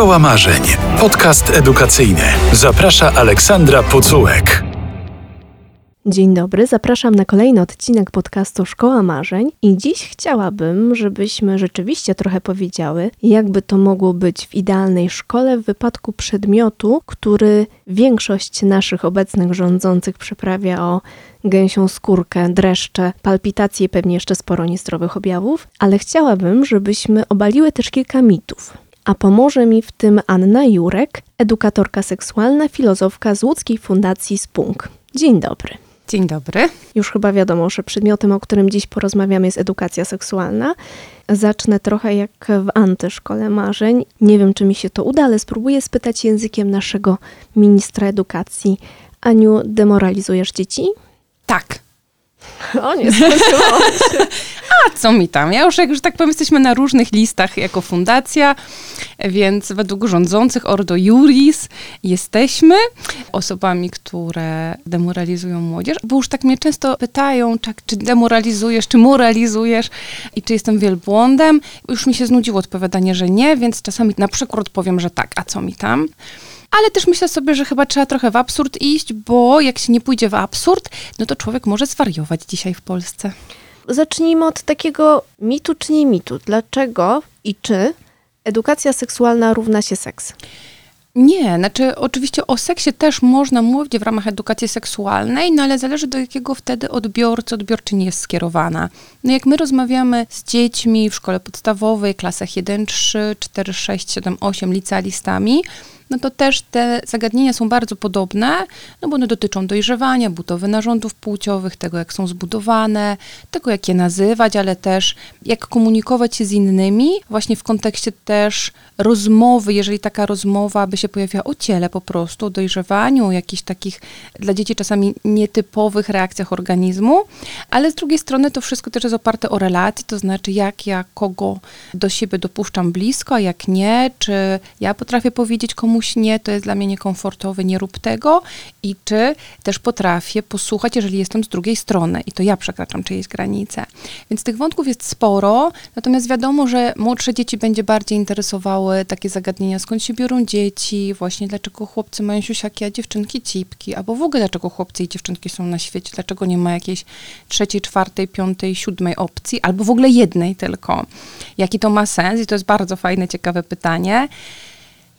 Szkoła Marzeń. Podcast edukacyjny. Zaprasza Aleksandra Pucułek. Dzień dobry, zapraszam na kolejny odcinek podcastu Szkoła Marzeń i dziś chciałabym, żebyśmy rzeczywiście trochę powiedziały, jakby to mogło być w idealnej szkole w wypadku przedmiotu, który większość naszych obecnych rządzących przyprawia o gęsią skórkę, dreszcze, palpitacje i pewnie jeszcze sporo niezdrowych objawów, ale chciałabym, żebyśmy obaliły też kilka mitów. A pomoże mi w tym Anna Jurek, edukatorka seksualna, filozofka z łódzkiej fundacji Spunk. Dzień dobry. Dzień dobry. Już chyba wiadomo, że przedmiotem, o którym dziś porozmawiamy, jest edukacja seksualna. Zacznę trochę jak w antyszkole marzeń. Nie wiem, czy mi się to uda, ale spróbuję spytać językiem naszego ministra edukacji. Aniu, demoralizujesz dzieci? Tak. O nie. A co mi tam? Ja już, jak już tak powiem, jesteśmy na różnych listach jako fundacja, więc według rządzących Ordo Juris jesteśmy osobami, które demoralizują młodzież, bo już tak mnie często pytają, czy, czy demoralizujesz, czy moralizujesz i czy jestem wielbłądem. Już mi się znudziło odpowiadanie, że nie, więc czasami na przykład powiem, że tak, a co mi tam? Ale też myślę sobie, że chyba trzeba trochę w absurd iść, bo jak się nie pójdzie w absurd, no to człowiek może zwariować dzisiaj w Polsce. Zacznijmy od takiego mitu czy nie mitu. Dlaczego i czy edukacja seksualna równa się seks? Nie, znaczy oczywiście o seksie też można mówić w ramach edukacji seksualnej, no ale zależy do jakiego wtedy odbiorcy, odbiorczyni jest skierowana. No jak my rozmawiamy z dziećmi w szkole podstawowej, klasach 1, 3, 4, 6, 7, 8, licealistami, no to też te zagadnienia są bardzo podobne, no bo one dotyczą dojrzewania, budowy narządów płciowych, tego jak są zbudowane, tego jak je nazywać, ale też jak komunikować się z innymi, właśnie w kontekście też rozmowy, jeżeli taka rozmowa by się pojawiała o ciele po prostu, o dojrzewaniu, o jakichś takich dla dzieci czasami nietypowych reakcjach organizmu, ale z drugiej strony to wszystko też jest oparte o relacji, to znaczy jak ja kogo do siebie dopuszczam blisko, a jak nie, czy ja potrafię powiedzieć komuś komuś nie, to jest dla mnie niekomfortowe, nie rób tego i czy też potrafię posłuchać, jeżeli jestem z drugiej strony i to ja przekraczam czyjeś granice. Więc tych wątków jest sporo, natomiast wiadomo, że młodsze dzieci będzie bardziej interesowały takie zagadnienia, skąd się biorą dzieci, właśnie dlaczego chłopcy mają siusiaki, a dziewczynki cipki, albo w ogóle dlaczego chłopcy i dziewczynki są na świecie, dlaczego nie ma jakiejś trzeciej, czwartej, piątej, siódmej opcji, albo w ogóle jednej tylko. Jaki to ma sens? I to jest bardzo fajne, ciekawe pytanie.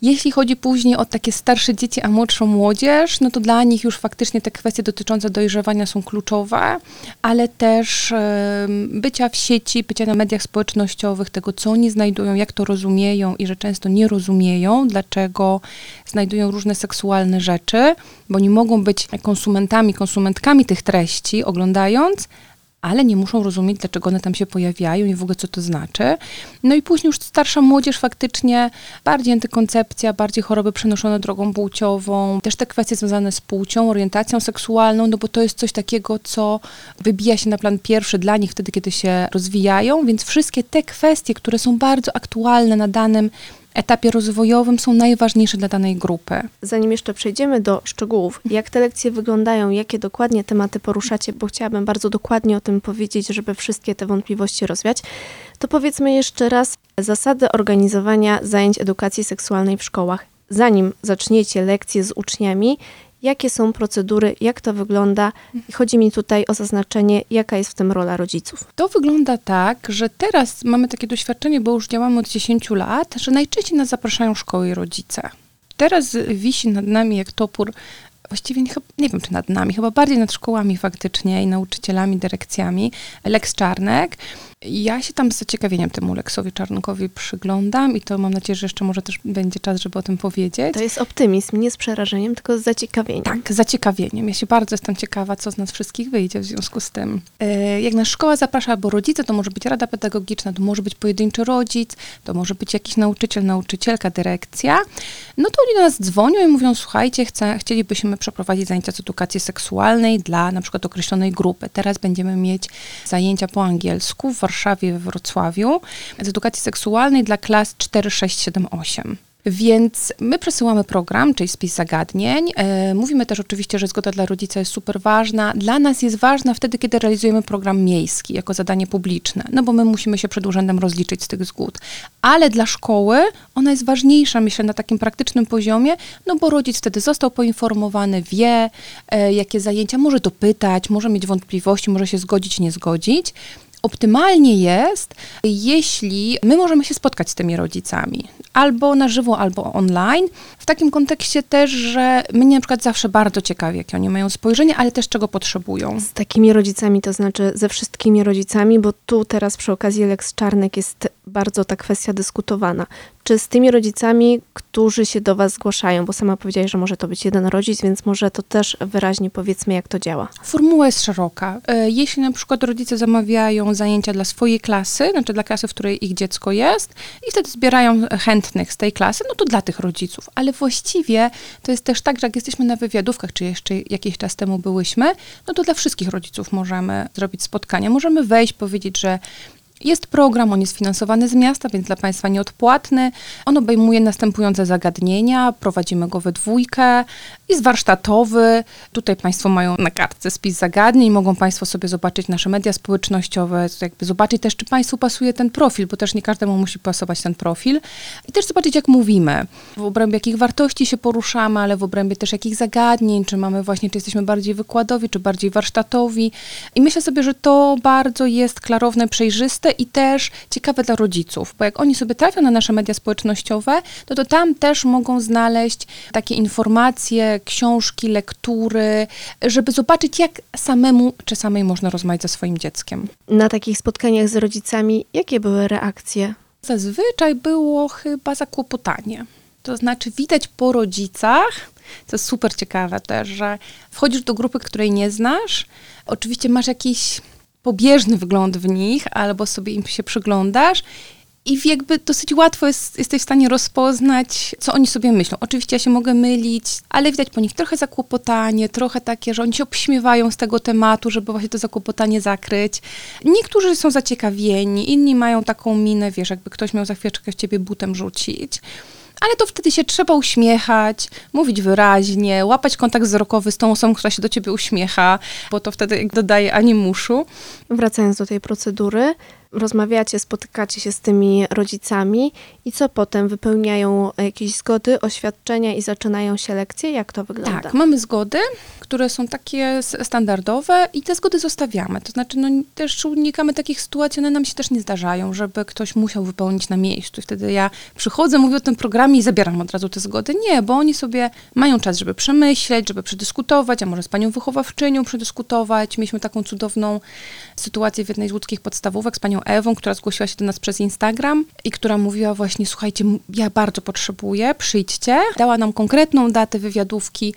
Jeśli chodzi później o takie starsze dzieci, a młodszą młodzież, no to dla nich już faktycznie te kwestie dotyczące dojrzewania są kluczowe, ale też bycia w sieci, bycia na mediach społecznościowych, tego co oni znajdują, jak to rozumieją i że często nie rozumieją, dlaczego znajdują różne seksualne rzeczy, bo nie mogą być konsumentami, konsumentkami tych treści oglądając, ale nie muszą rozumieć, dlaczego one tam się pojawiają i w ogóle co to znaczy. No i później już starsza młodzież faktycznie bardziej antykoncepcja, bardziej choroby przenoszone drogą płciową, też te kwestie związane z płcią, orientacją seksualną, no bo to jest coś takiego, co wybija się na plan pierwszy dla nich wtedy, kiedy się rozwijają, więc wszystkie te kwestie, które są bardzo aktualne na danym etapie rozwojowym są najważniejsze dla danej grupy. Zanim jeszcze przejdziemy do szczegółów, jak te lekcje wyglądają, jakie dokładnie tematy poruszacie, bo chciałabym bardzo dokładnie o tym powiedzieć, żeby wszystkie te wątpliwości rozwiać, to powiedzmy jeszcze raz zasady organizowania zajęć edukacji seksualnej w szkołach. Zanim zaczniecie lekcje z uczniami, jakie są procedury, jak to wygląda. I chodzi mi tutaj o zaznaczenie, jaka jest w tym rola rodziców. To wygląda tak, że teraz mamy takie doświadczenie, bo już działamy od 10 lat, że najczęściej nas zapraszają szkoły i rodzice. Teraz wisi nad nami jak topór właściwie nie, nie, wiem, czy nad nami, chyba bardziej nad szkołami faktycznie i nauczycielami, dyrekcjami, Lex Czarnek. Ja się tam z zaciekawieniem temu Leksowi Czarnkowi przyglądam i to mam nadzieję, że jeszcze może też będzie czas, żeby o tym powiedzieć. To jest optymizm, nie z przerażeniem, tylko z zaciekawieniem. Tak, z zaciekawieniem. Ja się bardzo jestem ciekawa, co z nas wszystkich wyjdzie w związku z tym. E, jak nas szkoła zaprasza albo rodzice, to może być rada pedagogiczna, to może być pojedynczy rodzic, to może być jakiś nauczyciel, nauczycielka, dyrekcja. No to oni do nas dzwonią i mówią, słuchajcie, chce, chcielibyśmy przeprowadzić zajęcia z edukacji seksualnej dla na przykład określonej grupy. Teraz będziemy mieć zajęcia po angielsku w Warszawie, we Wrocławiu z edukacji seksualnej dla klas 4, 6, 7, 8. Więc my przesyłamy program, czyli spis zagadnień. E, mówimy też oczywiście, że zgoda dla rodzica jest super ważna. Dla nas jest ważna wtedy, kiedy realizujemy program miejski jako zadanie publiczne, no bo my musimy się przed urzędem rozliczyć z tych zgód. Ale dla szkoły ona jest ważniejsza, myślę, na takim praktycznym poziomie, no bo rodzic wtedy został poinformowany, wie, e, jakie zajęcia, może dopytać, może mieć wątpliwości, może się zgodzić, nie zgodzić. Optymalnie jest, jeśli my możemy się spotkać z tymi rodzicami, albo na żywo, albo online. W takim kontekście też, że mnie na przykład zawsze bardzo ciekawi, jakie oni mają spojrzenie, ale też czego potrzebują. Z takimi rodzicami, to znaczy ze wszystkimi rodzicami, bo tu teraz przy okazji Lex Czarnek jest bardzo ta kwestia dyskutowana. Czy z tymi rodzicami, którzy się do Was zgłaszają, bo sama powiedziałaś, że może to być jeden rodzic, więc może to też wyraźnie powiedzmy, jak to działa. Formuła jest szeroka. E, jeśli na przykład rodzice zamawiają zajęcia dla swojej klasy, znaczy dla klasy, w której ich dziecko jest, i wtedy zbierają chętnych z tej klasy, no to dla tych rodziców. Ale właściwie to jest też tak, że jak jesteśmy na wywiadówkach, czy jeszcze jakiś czas temu byłyśmy, no to dla wszystkich rodziców możemy zrobić spotkania. Możemy wejść, powiedzieć, że jest program, on jest finansowany z miasta, więc dla Państwa nieodpłatny. On obejmuje następujące zagadnienia, prowadzimy go we dwójkę, jest warsztatowy. Tutaj Państwo mają na kartce spis zagadnień, mogą Państwo sobie zobaczyć nasze media społecznościowe, jakby zobaczyć też, czy Państwu pasuje ten profil, bo też nie każdemu musi pasować ten profil. I też zobaczyć, jak mówimy, w obrębie jakich wartości się poruszamy, ale w obrębie też jakich zagadnień, czy mamy właśnie, czy jesteśmy bardziej wykładowi, czy bardziej warsztatowi. I myślę sobie, że to bardzo jest klarowne, przejrzyste i też ciekawe dla rodziców, bo jak oni sobie trafią na nasze media społecznościowe, no to tam też mogą znaleźć takie informacje, książki, lektury, żeby zobaczyć, jak samemu czy samej można rozmawiać ze swoim dzieckiem. Na takich spotkaniach z rodzicami, jakie były reakcje? Zazwyczaj było chyba zakłopotanie. To znaczy, widać po rodzicach, to jest super ciekawe też, że wchodzisz do grupy, której nie znasz, oczywiście masz jakiś pobieżny wygląd w nich, albo sobie im się przyglądasz i jakby dosyć łatwo jest, jesteś w stanie rozpoznać, co oni sobie myślą. Oczywiście ja się mogę mylić, ale widać po nich trochę zakłopotanie, trochę takie, że oni się obśmiewają z tego tematu, żeby właśnie to zakłopotanie zakryć. Niektórzy są zaciekawieni, inni mają taką minę, wiesz, jakby ktoś miał za chwileczkę w ciebie butem rzucić ale to wtedy się trzeba uśmiechać, mówić wyraźnie, łapać kontakt wzrokowy z tą osobą, która się do ciebie uśmiecha, bo to wtedy dodaje animuszu. Wracając do tej procedury, rozmawiacie, spotykacie się z tymi rodzicami i co potem? Wypełniają jakieś zgody, oświadczenia i zaczynają się lekcje? Jak to wygląda? Tak, mamy zgody, które są takie standardowe i te zgody zostawiamy. To znaczy, no, też unikamy takich sytuacji, one nam się też nie zdarzają, żeby ktoś musiał wypełnić na miejscu. I wtedy ja przychodzę, mówię o tym programie i zabieram od razu te zgody. Nie, bo oni sobie mają czas, żeby przemyśleć, żeby przedyskutować, a może z panią wychowawczynią przedyskutować. Mieliśmy taką cudowną sytuację w jednej z łódzkich podstawówek z panią Ewą, która zgłosiła się do nas przez Instagram i która mówiła właśnie, słuchajcie, ja bardzo potrzebuję, przyjdźcie. Dała nam konkretną datę wywiadówki.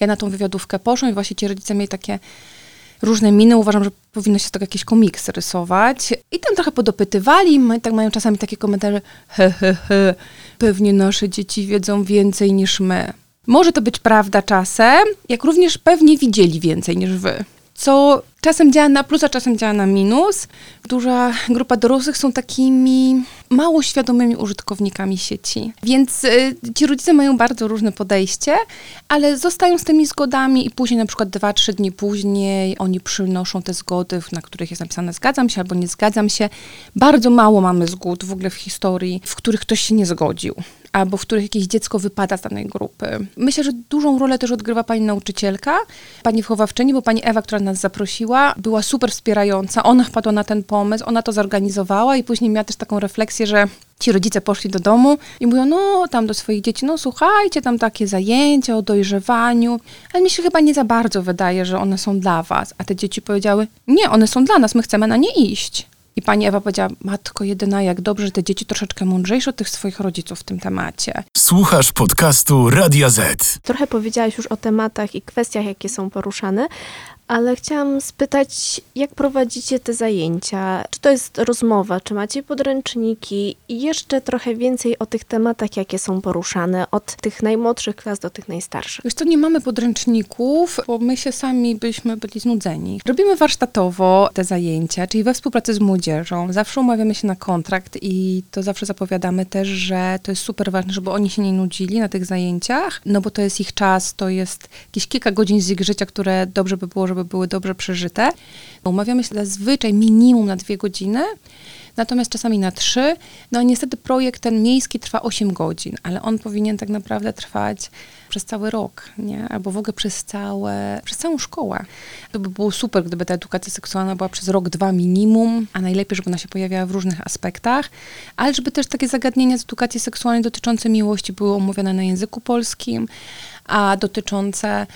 Ja na tą wywiadówkę poszłam i właśnie ci rodzice mieli takie różne miny. Uważam, że powinno się z tego jakieś komiksy rysować. I tam trochę podopytywali, i tak mają czasami takie komentarze, he, he, he, pewnie nasze dzieci wiedzą więcej niż my. Może to być prawda czasem, jak również pewnie widzieli więcej niż wy co czasem działa na plus, a czasem działa na minus. Duża grupa dorosłych są takimi mało świadomymi użytkownikami sieci. Więc y, ci rodzice mają bardzo różne podejście, ale zostają z tymi zgodami i później na przykład dwa, trzy dni później oni przynoszą te zgody, na których jest napisane zgadzam się albo nie zgadzam się. Bardzo mało mamy zgód w ogóle w historii, w których ktoś się nie zgodził albo w których jakieś dziecko wypada z danej grupy. Myślę, że dużą rolę też odgrywa pani nauczycielka, pani wychowawczyni, bo pani Ewa, która nas zaprosiła, była super wspierająca. Ona wpadła na ten pomysł, ona to zorganizowała i później miała też taką refleksję, że ci rodzice poszli do domu i mówią, no tam do swoich dzieci, no słuchajcie, tam takie zajęcia o dojrzewaniu, ale mi się chyba nie za bardzo wydaje, że one są dla was. A te dzieci powiedziały, nie, one są dla nas, my chcemy na nie iść. I pani Ewa powiedziała, matko jedyna, jak dobrze, że te dzieci troszeczkę mądrzejsze od tych swoich rodziców w tym temacie. Słuchasz podcastu Radia Z. Trochę powiedziałaś już o tematach i kwestiach, jakie są poruszane, Ale chciałam spytać, jak prowadzicie te zajęcia? Czy to jest rozmowa, czy macie podręczniki i jeszcze trochę więcej o tych tematach, jakie są poruszane, od tych najmłodszych klas do tych najstarszych? Wiesz co, nie mamy podręczników, bo my się sami byśmy byli znudzeni. Robimy warsztatowo te zajęcia, czyli we współpracy z młodzieżą. Zawsze umawiamy się na kontrakt i to zawsze zapowiadamy też, że to jest super ważne, żeby oni się nie nudzili na tych zajęciach, no bo to jest ich czas, to jest jakieś kilka godzin z ich życia, które dobrze by było, żeby były dobrze przeżyte. Umawiamy się zazwyczaj minimum na dwie godziny, natomiast czasami na trzy. No niestety projekt ten miejski trwa 8 godzin, ale on powinien tak naprawdę trwać przez cały rok, nie? Albo w ogóle przez całe, przez całą szkołę. To by było super, gdyby ta edukacja seksualna była przez rok, dwa minimum, a najlepiej, żeby ona się pojawiała w różnych aspektach, ale żeby też takie zagadnienia z edukacji seksualnej dotyczące miłości były omówione na języku polskim, a dotyczące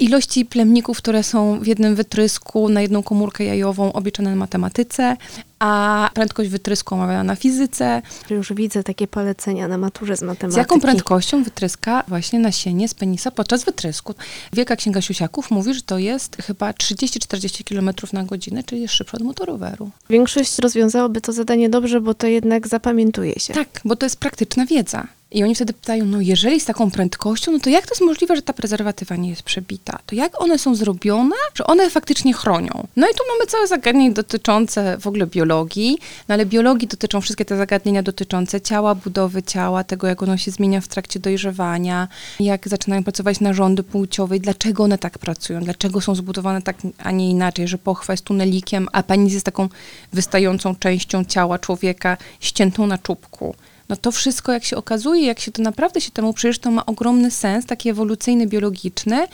ilości plemników, które są w jednym wytrysku na jedną komórkę jajową obliczone na matematyce, a prędkość wytrysku omawiana na fizyce. Już widzę takie polecenia na maturze z matematyki. Z jaką prędkością wytryska właśnie nasienie z penisa podczas wytrysku? Wielka Księga Siusiaków mówi, że to jest chyba 30-40 km na godzinę, czyli jest szybsze od motoroweru. Większość rozwiązałoby to zadanie dobrze, bo to jednak zapamiętuje się. Tak, bo to jest praktyczna wiedza. I oni wtedy pytają, no jeżeli z taką prędkością, no to jak to jest możliwe, że ta prezerwatywa nie jest przebita? To jak one są zrobione, że one faktycznie chronią? No i tu mamy całe zagadnienie dotyczące w ogóle biologii, no ale biologii dotyczą wszystkie te zagadnienia dotyczące ciała, budowy ciała, tego jak ono się zmienia w trakcie dojrzewania, jak zaczynają pracować narządy płciowe i dlaczego one tak pracują, dlaczego są zbudowane tak, a nie inaczej, że pochwa jest tunelikiem, a penis jest taką wystającą częścią ciała człowieka ściętą na czubku no to wszystko, jak się okazuje, jak się to naprawdę się temu przyjrzysz, to ma ogromny sens, taki ewolucyjny, biologiczny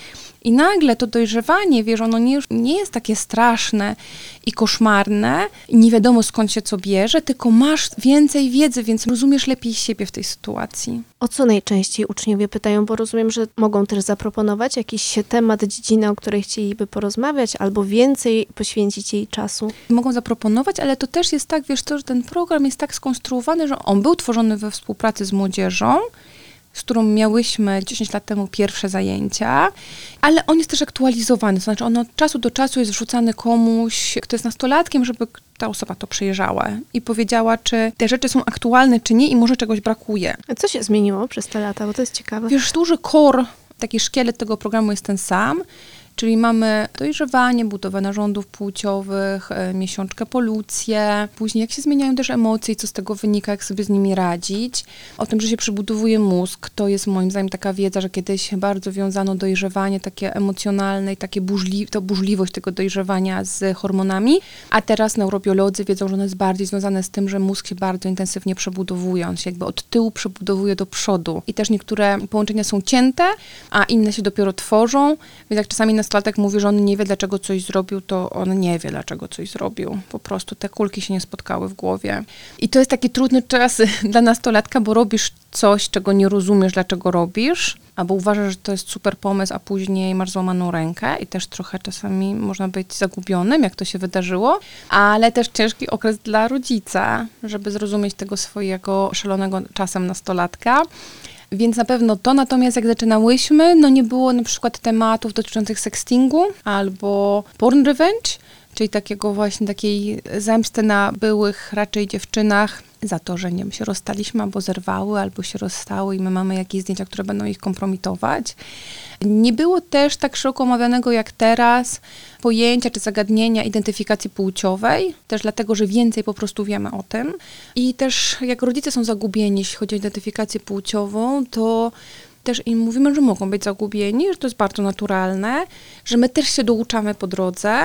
i nagle to dojrzewanie, wiesz, ono nie, nie jest takie straszne i koszmarne i nie wiadomo skąd się co bierze, tylko masz więcej wiedzy, więc rozumiesz lepiej siebie w tej sytuacji. O co najczęściej uczniowie pytają, bo rozumiem, że mogą też zaproponować jakiś temat, dziedzinę, o której chcieliby porozmawiać, albo więcej poświęcić jej czasu. Mogą zaproponować, ale to też jest tak, wiesz to, że ten program jest tak skonstruowany, że on był tworzony we współpracy z młodzieżą, z którą miałyśmy 10 lat temu pierwsze zajęcia, ale on jest też aktualizowany, to znaczy on od czasu do czasu jest wrzucany komuś, kto jest nastolatkiem, żeby ta osoba to przejrzała i powiedziała, czy te rzeczy są aktualne, czy nie i może czegoś brakuje. A co się zmieniło przez te lata, bo to jest ciekawe. Wiesz, duży core, taki szkielet tego programu jest ten sam, Czyli mamy dojrzewanie, budowę narządów płciowych, e, miesiączkę polucję, później jak się zmieniają też emocje i co z tego wynika, jak sobie z nimi radzić. O tym, że się przebudowuje mózg, to jest moim zdaniem taka wiedza, że kiedyś bardzo wiązano dojrzewanie takie emocjonalne i takie burzli, to burzliwość tego dojrzewania z hormonami, a teraz neurobiolodzy wiedzą, że ono jest bardziej związane z tym, że mózg się bardzo intensywnie przebudowuje, on się jakby od tyłu przebudowuje do przodu i też niektóre połączenia są cięte, a inne się dopiero tworzą, więc jak czasami na nastolatek mówi, że on nie wie, dlaczego coś zrobił, to on nie wie, dlaczego coś zrobił. Po prostu te kulki się nie spotkały w głowie. I to jest taki trudny czas dla nastolatka, bo robisz coś, czego nie rozumiesz, dlaczego robisz, albo uważasz, że to jest super pomysł, a później masz złamaną rękę i też trochę czasami można być zagubionym, jak to się wydarzyło, ale też ciężki okres dla rodzica, żeby zrozumieć tego swojego szalonego czasem nastolatka. Więc na pewno to, natomiast jak zaczynałyśmy, no nie było na przykład tematów dotyczących sextingu albo porn revenge, czyli takiego właśnie takiej zemsty na byłych raczej dziewczynach za to, że nie wiem, się rozstaliśmy albo zerwały, albo się rozstały i my mamy jakieś zdjęcia, które będą ich kompromitować. Nie było też tak szeroko omawianego jak teraz pojęcia czy zagadnienia identyfikacji płciowej, też dlatego, że więcej po prostu wiemy o tym. I też jak rodzice są zagubieni, jeśli chodzi o identyfikację płciową, to też im mówimy, że mogą być zagubieni, że to jest bardzo naturalne, że my też się douczamy po drodze,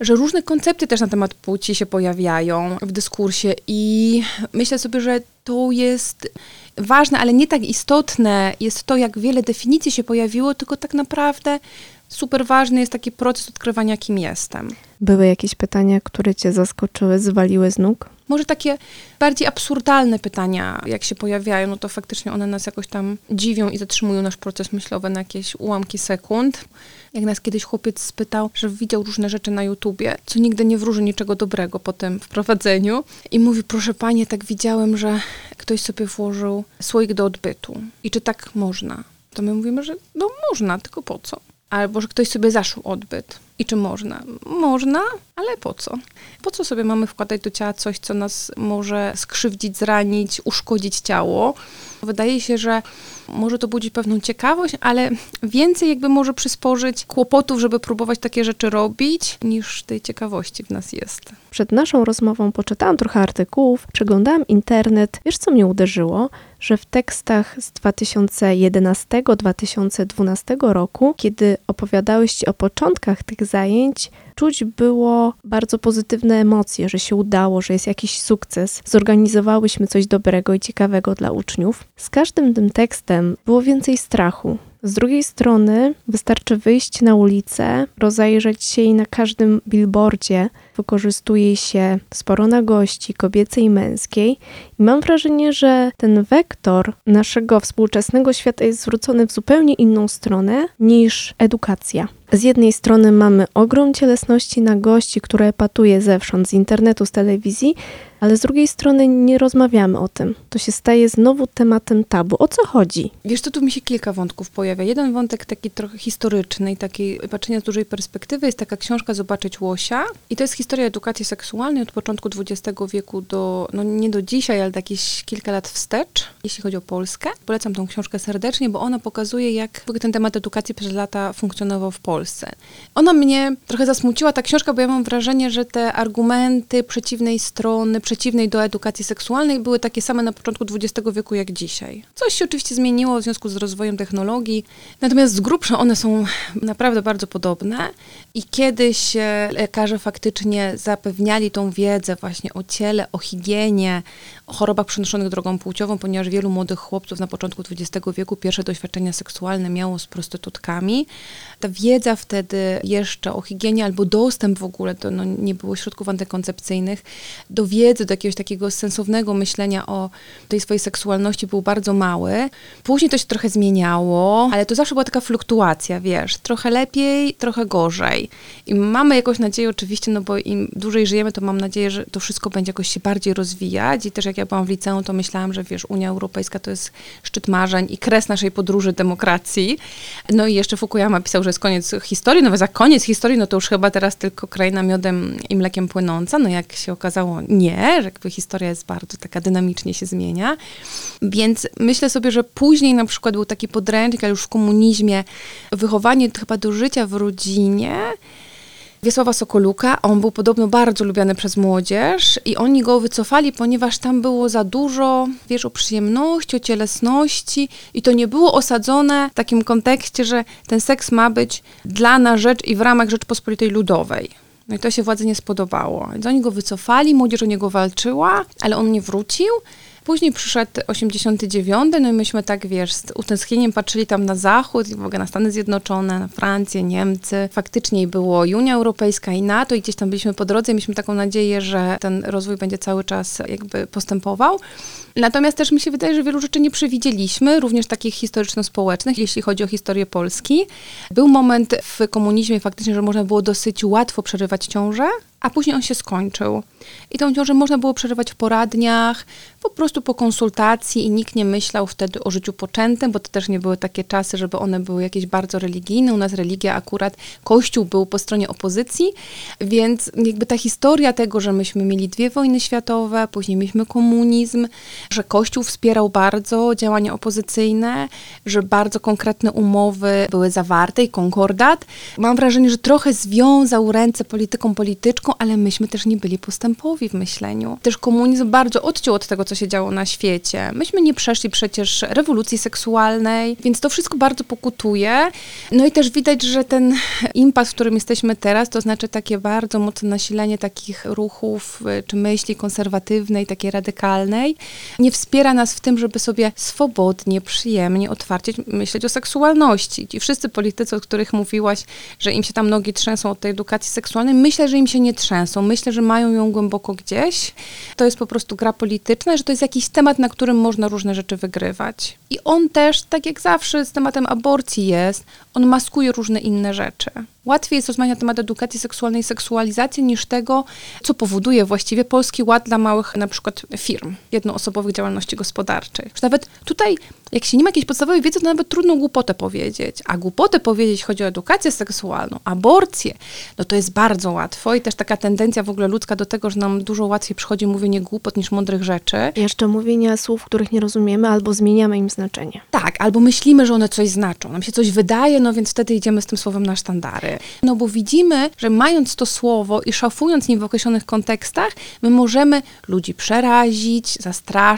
że różne koncepty też na temat płci się pojawiają w dyskursie i myślę sobie, że to jest ważne, ale nie tak istotne jest to, jak wiele definicji się pojawiło, tylko tak naprawdę super ważny jest taki proces odkrywania, kim jestem. Były jakieś pytania, które cię zaskoczyły, zwaliły z nóg? Może takie bardziej absurdalne pytania, jak się pojawiają, no to faktycznie one nas jakoś tam dziwią i zatrzymują nasz proces myślowy na jakieś ułamki sekund. Jak nas kiedyś chłopiec spytał, że widział różne rzeczy na YouTubie, co nigdy nie wróży niczego dobrego po tym wprowadzeniu. I mówi, proszę panie, tak widziałem, że ktoś sobie włożył słoik do odbytu. I czy tak można? To my mówimy, że no można, tylko po co? Albo, że ktoś sobie zaszył odbyt. I czy można? Można, ale po co? Po co sobie mamy wkładać do ciała coś, co nas może skrzywdzić, zranić, uszkodzić ciało? Wydaje się, że może to budzić pewną ciekawość, ale więcej jakby może przysporzyć kłopotów, żeby próbować takie rzeczy robić, niż tej ciekawości w nas jest. Przed naszą rozmową poczytałam trochę artykułów, przeglądałam internet. Wiesz, co mnie uderzyło? Że w tekstach z 2011-2012 roku, kiedy opowiadałeś o początkach tych zajęć, czuć było bardzo pozytywne emocje, że się udało, że jest jakiś sukces. Zorganizowałyśmy coś dobrego i ciekawego dla uczniów. Z każdym tym tekstem było więcej strachu. Z drugiej strony wystarczy wyjść na ulicę, rozejrzeć się i na każdym billboardzie wykorzystuje się sporo nagości kobiecej i męskiej. Mam wrażenie, że ten wektor naszego współczesnego świata jest zwrócony w zupełnie inną stronę niż edukacja. Z jednej strony mamy ogrom cielesności nagości, które epatuje zewsząd, z internetu, z telewizji, ale z drugiej strony nie rozmawiamy o tym. To się staje znowu tematem tabu. O co chodzi? Wiesz, to tu mi się kilka wątków pojawia. Jeden wątek taki trochę historyczny i takiej patrzenia z dużej perspektywy jest taka książka Zobaczyć Łosia i to jest historia edukacji seksualnej od początku XX wieku do, no nie do dzisiaj, ale jakieś kilka lat wstecz, jeśli chodzi o Polskę. Polecam tą książkę serdecznie, bo ona pokazuje, jak ten temat edukacji przez lata funkcjonował w Polsce. Ona mnie trochę zasmuciła, ta książka, bo ja mam wrażenie, że te argumenty przeciwnej strony, przeciwnej do edukacji seksualnej były takie same na początku XX wieku jak dzisiaj. Coś się oczywiście zmieniło w związku z rozwojem technologii, natomiast z grubsza one są naprawdę bardzo podobne i kiedyś lekarze faktycznie zapewniali tą wiedzę właśnie o ciele, o higienie, o chorobach przenoszonych drogą płciową, ponieważ wielu młodych chłopców na początku XX wieku pierwsze doświadczenia seksualne miało z prostytutkami. Ta wiedza wtedy jeszcze o higienie albo dostęp w ogóle, to no, nie było środków antykoncepcyjnych, do wiedzy, do jakiegoś takiego sensownego myślenia o tej swojej seksualności był bardzo mały. Później to się trochę zmieniało, ale to zawsze była taka fluktuacja, wiesz, trochę lepiej, trochę gorzej. I mamy jakąś nadzieję oczywiście, no bo im dłużej żyjemy, to mam nadzieję, że to wszystko będzie jakoś się bardziej rozwijać i też jak ja byłam w liceum, to myślałam, że wiesz, Unia Europejska to jest szczyt marzeń i kres naszej podróży demokracji. No i jeszcze Fukuyama pisał, że jest koniec historii, no za koniec historii, no to już chyba teraz tylko kraina miodem i mlekiem płynąca. No jak się okazało, nie, że jakby historia jest bardzo taka dynamicznie się zmienia. Więc myślę sobie, że później na przykład był taki podręcznik, ale już w komunizmie, wychowanie chyba do życia w rodzinie, Wiesława Sokoluka. On był podobno bardzo lubiany przez młodzież i oni go wycofali, ponieważ tam było za dużo, wiesz, o przyjemności, o cielesności i to nie było osadzone w takim kontekście, że ten seks ma być dla na rzecz i w ramach Rzeczpospolitej Ludowej. No i to się władzy nie spodobało. Więc oni go wycofali, młodzież o niego walczyła, ale on nie wrócił. Później przyszedł 89, no i myśmy tak, wiesz, z utęsknieniem patrzyli tam na zachód, w ogóle na Stany Zjednoczone, na Francję, Niemcy. Faktycznie było Unia Europejska i NATO i gdzieś tam byliśmy po drodze i mieliśmy taką nadzieję, że ten rozwój będzie cały czas jakby postępował. Natomiast też mi się wydaje, że wielu rzeczy nie przewidzieliśmy, również takich historyczno-społecznych, jeśli chodzi o historię Polski. Był moment w komunizmie faktycznie, że można było dosyć łatwo przerywać ciążę, a później on się skończył. I tą ciążę można było przerywać w poradniach, po prostu po konsultacji i nikt nie myślał wtedy o życiu poczętym, bo to też nie były takie czasy, żeby one były jakieś bardzo religijne. U nas religia akurat, Kościół był po stronie opozycji, więc jakby ta historia tego, że myśmy mieli dwie wojny światowe, później mieliśmy komunizm, że Kościół wspierał bardzo działania opozycyjne, że bardzo konkretne umowy były zawarte i konkordat. Mam wrażenie, że trochę związał ręce polityką polityczką, ale myśmy też nie byli postępowi w myśleniu. Też komunizm bardzo odciął od tego, co się działo na świecie. Myśmy nie przeszli przecież rewolucji seksualnej, więc to wszystko bardzo pokutuje. No i też widać, że ten impas, w którym jesteśmy teraz, to znaczy takie bardzo mocne nasilenie takich ruchów y, czy myśli konserwatywnej, takiej radykalnej, nie wspiera nas w tym, żeby sobie swobodnie, przyjemnie, otwarcie myśleć o seksualności. Ci wszyscy politycy, o których mówiłaś, że im się tam nogi trzęsą od tej edukacji seksualnej, myślę, że im się nie trzęsą. Myślę, że mają ją głęboko gdzieś. To jest po prostu gra polityczna, że to jest jakiś temat, na którym można różne rzeczy wygrywać. I on też, tak jak zawsze z tematem aborcji jest, on maskuje różne inne rzeczy. Łatwiej jest rozmawiać na temat edukacji seksualnej i seksualizacji niż tego, co powoduje właściwie Polski Ład dla małych na przykład firm, jednoosobowych działalności gospodarczej. Że nawet tutaj, jak się nie ma jakiejś podstawowej wiedzy, to nawet trudno głupotę powiedzieć. A głupotę powiedzieć, chodzi o edukację seksualną, aborcję, no to jest bardzo łatwo i też taka tendencja w ogóle ludzka do tego, że nam dużo łatwiej przychodzi mówienie głupot niż mądrych rzeczy. Jeszcze mówienia słów, których nie rozumiemy, albo zmieniamy im znaczenie. Tak, albo myślimy, że one coś znaczą. Nam się coś wydaje, no więc wtedy idziemy z tym słowem na sztandary. No bo widzimy, że mając to słowo i szafując nim w określonych kontekstach, my możemy ludzi przerazić, zastraszyć,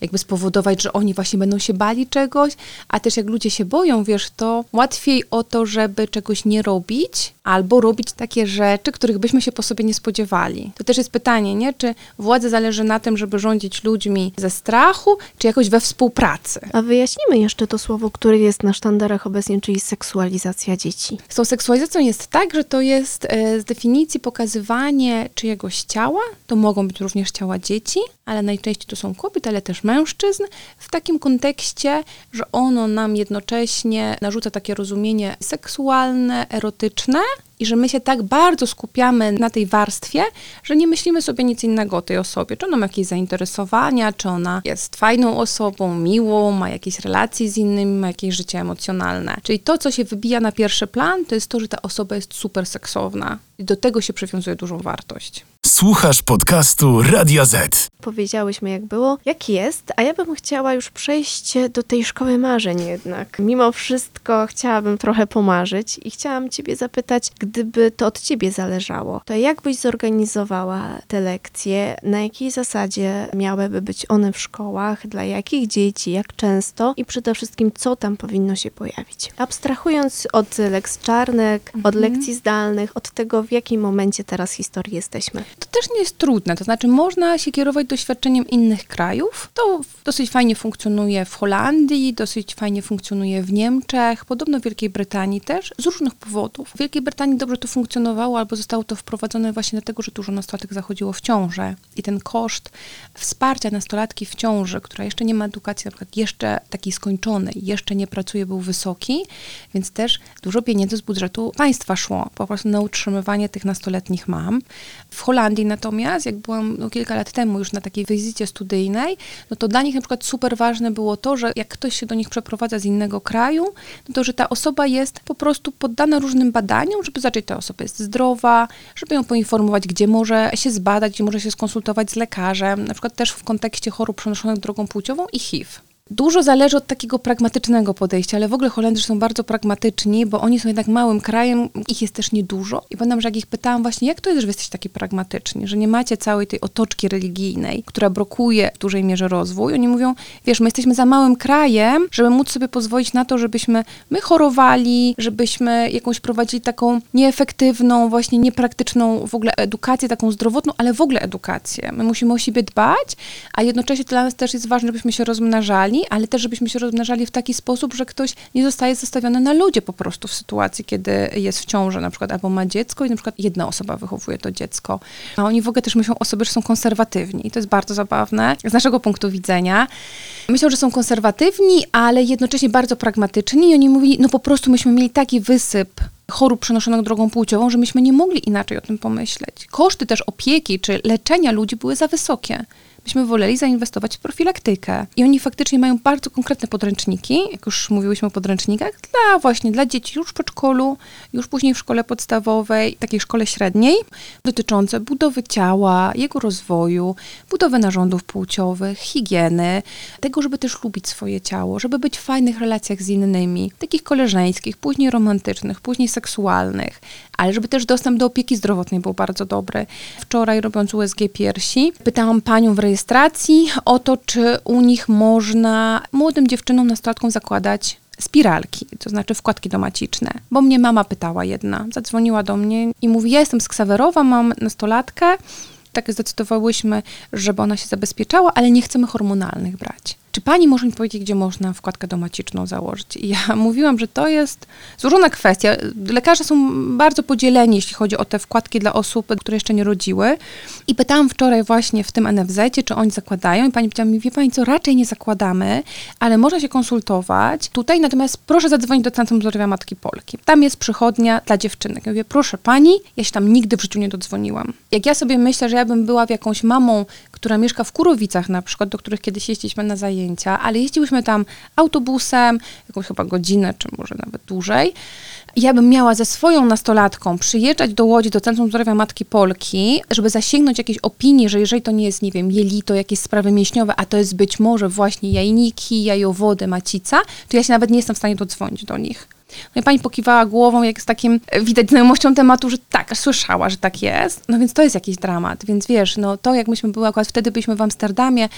jakby spowodować, że oni właśnie będą się bali czegoś, a też jak ludzie się boją, wiesz, to łatwiej o to, żeby czegoś nie robić, albo robić takie rzeczy, których byśmy się po sobie nie spodziewali. To też jest pytanie, nie? Czy władzy zależy na tym, żeby rządzić ludźmi ze strachu, czy jakoś we współpracy? A wyjaśnimy jeszcze to słowo, które jest na sztandarach obecnie, czyli seksualizacja dzieci. Z tą seksualizacją jest tak, że to jest e, z definicji pokazywanie czyjegoś ciała, to mogą być również ciała dzieci, ale najczęściej to są kobiety, ale też mężczyzn, w takim kontekście, że ono nam jednocześnie narzuca takie rozumienie seksualne, erotyczne, i że my się tak bardzo skupiamy na tej warstwie, że nie myślimy sobie nic innego o tej osobie. Czy ona ma jakieś zainteresowania, czy ona jest fajną osobą, miłą, ma jakieś relacje z innymi, ma jakieś życie emocjonalne. Czyli to, co się wybija na pierwszy plan, to jest to, że ta osoba jest super seksowna. I do tego się przywiązuje dużą wartość. Słuchasz podcastu Radia Z. Powiedziałyśmy, jak było, jak jest, a ja bym chciała już przejść do tej szkoły marzeń jednak. Mimo wszystko chciałabym trochę pomarzyć i chciałam Ciebie zapytać, gdyby to od Ciebie zależało, to jak byś zorganizowała te lekcje, na jakiej zasadzie miałyby być one w szkołach, dla jakich dzieci, jak często i przede wszystkim, co tam powinno się pojawić. Abstrahując od lekcji czarnek, od lekcji zdalnych, od tego, w jakim momencie teraz historii jesteśmy. To też nie jest trudne, to znaczy można się kierować doświadczeniem innych krajów. To dosyć fajnie funkcjonuje w Holandii, dosyć fajnie funkcjonuje w Niemczech, podobno w Wielkiej Brytanii też, z różnych powodów. W Wielkiej Brytanii dobrze to funkcjonowało, albo zostało to wprowadzone właśnie dlatego, że dużo nastolatek zachodziło w ciążę i ten koszt wsparcia nastolatki w ciąży, która jeszcze nie ma edukacji, na przykład jeszcze takiej skończonej, jeszcze nie pracuje, był wysoki, więc też dużo pieniędzy z budżetu państwa szło po prostu na utrzymywanie tych nastoletnich mam. W Holandii natomiast, jak byłam no, kilka lat temu już na takiej wizycie studyjnej, no to dla nich na przykład super ważne było to, że jak ktoś się do nich przeprowadza z innego kraju, no to że ta osoba jest po prostu poddana różnym badaniom, żeby czy ta osoba jest zdrowa, żeby ją poinformować, gdzie może się zbadać, gdzie może się skonsultować z lekarzem, na przykład też w kontekście chorób przenoszonych drogą płciową i HIV. Dużo zależy od takiego pragmatycznego podejścia, ale w ogóle Holendrzy są bardzo pragmatyczni, bo oni są jednak małym krajem, ich jest też niedużo. I pamiętam, że jak ich pytałam właśnie, jak to jest, że jesteście taki pragmatyczni, że nie macie całej tej otoczki religijnej, która blokuje w dużej mierze rozwój. Oni mówią, wiesz, my jesteśmy za małym krajem, żeby móc sobie pozwolić na to, żebyśmy my chorowali, żebyśmy jakąś prowadzili taką nieefektywną, właśnie niepraktyczną w ogóle edukację, taką zdrowotną, ale w ogóle edukację. My musimy o siebie dbać, a jednocześnie dla nas też jest ważne, żebyśmy się rozmnażali, ale też żebyśmy się rozmnażali w taki sposób, że ktoś nie zostaje zostawiony na ludzie po prostu w sytuacji, kiedy jest w ciąży na przykład, albo ma dziecko i na przykład jedna osoba wychowuje to dziecko. A oni w ogóle też myślą o sobie, że są konserwatywni i to jest bardzo zabawne z naszego punktu widzenia. Myślą, że są konserwatywni, ale jednocześnie bardzo pragmatyczni i oni mówili, no po prostu myśmy mieli taki wysyp chorób przenoszonych drogą płciową, że myśmy nie mogli inaczej o tym pomyśleć. Koszty też opieki czy leczenia ludzi były za wysokie byśmy woleli zainwestować w profilaktykę. I oni faktycznie mają bardzo konkretne podręczniki, jak już mówiłyśmy o podręcznikach, dla właśnie dla dzieci już w przedszkolu, już później w szkole podstawowej, takiej szkole średniej, dotyczące budowy ciała, jego rozwoju, budowy narządów płciowych, higieny, tego, żeby też lubić swoje ciało, żeby być w fajnych relacjach z innymi, takich koleżeńskich, później romantycznych, później seksualnych, ale żeby też dostęp do opieki zdrowotnej był bardzo dobry. Wczoraj robiąc USG piersi, pytałam panią w rejestracji o to, czy u nich można młodym dziewczynom, nastolatkom zakładać spiralki, to znaczy wkładki domaciczne. Bo mnie mama pytała jedna, zadzwoniła do mnie i mówi, ja jestem z Ksawerowa, mam nastolatkę, tak zdecydowałyśmy, żeby ona się zabezpieczała, ale nie chcemy hormonalnych brać. Czy pani może mi powiedzieć, gdzie można wkładkę domaciczną założyć? I ja mówiłam, że to jest złożona kwestia. Lekarze są bardzo podzieleni, jeśli chodzi o te wkładki dla osób, które jeszcze nie rodziły. I pytałam wczoraj właśnie w tym NFZ, czy oni zakładają i pani powiedziała mi, wie pani co, raczej nie zakładamy, ale można się konsultować tutaj, natomiast proszę zadzwonić do Centrum Zdrowia Matki Polki. Tam jest przychodnia dla dziewczynek. Ja mówię, proszę pani, ja się tam nigdy w życiu nie dodzwoniłam. Jak ja sobie myślę, że ja bym była w jakąś mamą, która mieszka w Kurowicach na przykład, do których kiedyś jeździliśmy na zajęcia, ale jeździłyśmy tam autobusem, jakąś chyba godzinę, czy może nawet dłużej. Ja bym miała ze swoją nastolatką przyjeżdżać do Łodzi, do Centrum Zdrowia Matki Polki, żeby zasięgnąć jakiejś opinii, że jeżeli to nie jest, nie wiem, jelito, jakieś sprawy mięśniowe, a to jest być może właśnie jajniki, jajowody, macica, to ja się nawet nie jestem w stanie dodzwonić do nich. No i pani pokiwała głową, jak z takim, e, widać znajomością tematu, że tak, słyszała, że tak jest. No więc to jest jakiś dramat. Więc wiesz, no to jak myśmy były, akurat wtedy byliśmy w Amsterdamie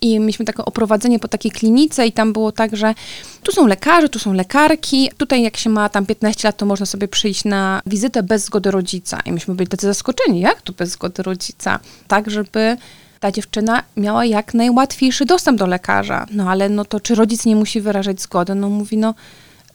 i mieliśmy takie oprowadzenie po takiej klinice i tam było tak, że tu są lekarze, tu są lekarki. Tutaj jak się ma tam 15 lat, to można sobie przyjść na wizytę bez zgody rodzica. I myśmy byli tacy zaskoczeni, jak to bez zgody rodzica? Tak, żeby ta dziewczyna miała jak najłatwiejszy dostęp do lekarza. No ale no to czy rodzic nie musi wyrażać zgody? No mówi, no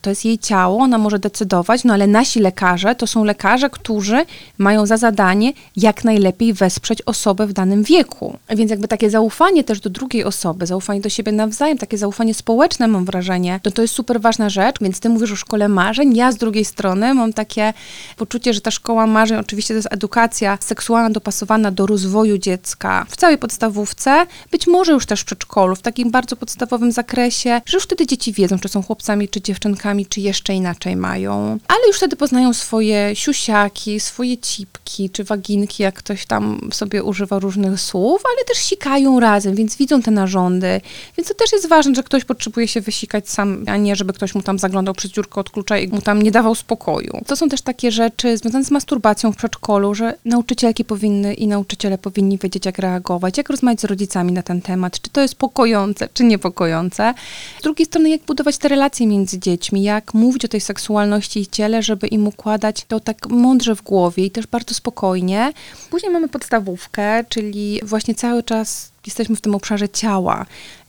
to jest jej ciało, ona może decydować, no ale nasi lekarze to są lekarze, którzy mają za zadanie jak najlepiej wesprzeć osobę w danym wieku. Więc jakby takie zaufanie też do drugiej osoby, zaufanie do siebie nawzajem, takie zaufanie społeczne mam wrażenie, to to jest super ważna rzecz, więc ty mówisz o szkole marzeń, ja z drugiej strony mam takie poczucie, że ta szkoła marzeń oczywiście to jest edukacja seksualna dopasowana do rozwoju dziecka w całej podstawówce, być może już też w przedszkolu, w takim bardzo podstawowym zakresie, że już wtedy dzieci wiedzą, czy są chłopcami, czy dziewczynkami, czy jeszcze inaczej mają. Ale już wtedy poznają swoje siusiaki, swoje cipki, czy waginki, jak ktoś tam sobie używa różnych słów, ale też sikają razem, więc widzą te narządy. Więc to też jest ważne, że ktoś potrzebuje się wysikać sam, a nie żeby ktoś mu tam zaglądał przez dziurkę od klucza i mu tam nie dawał spokoju. To są też takie rzeczy związane z masturbacją w przedszkolu, że nauczycielki powinny i nauczyciele powinni wiedzieć, jak reagować, jak rozmawiać z rodzicami na ten temat, czy to jest pokojące, czy niepokojące. Z drugiej strony, jak budować te relacje między dziećmi, jak mówić o tej seksualności i ciele, żeby im układać to tak mądrze w głowie i też bardzo spokojnie. Później mamy podstawówkę, czyli właśnie cały czas jesteśmy w tym obszarze ciała.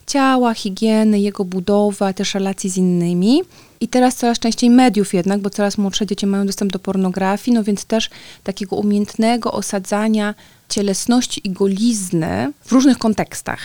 Ciała, higieny, jego budowy, też relacji z innymi. I teraz coraz częściej mediów jednak, bo coraz młodsze dzieci mają dostęp do pornografii, no więc też takiego umiejętnego osadzania cielesności i golizny w różnych kontekstach.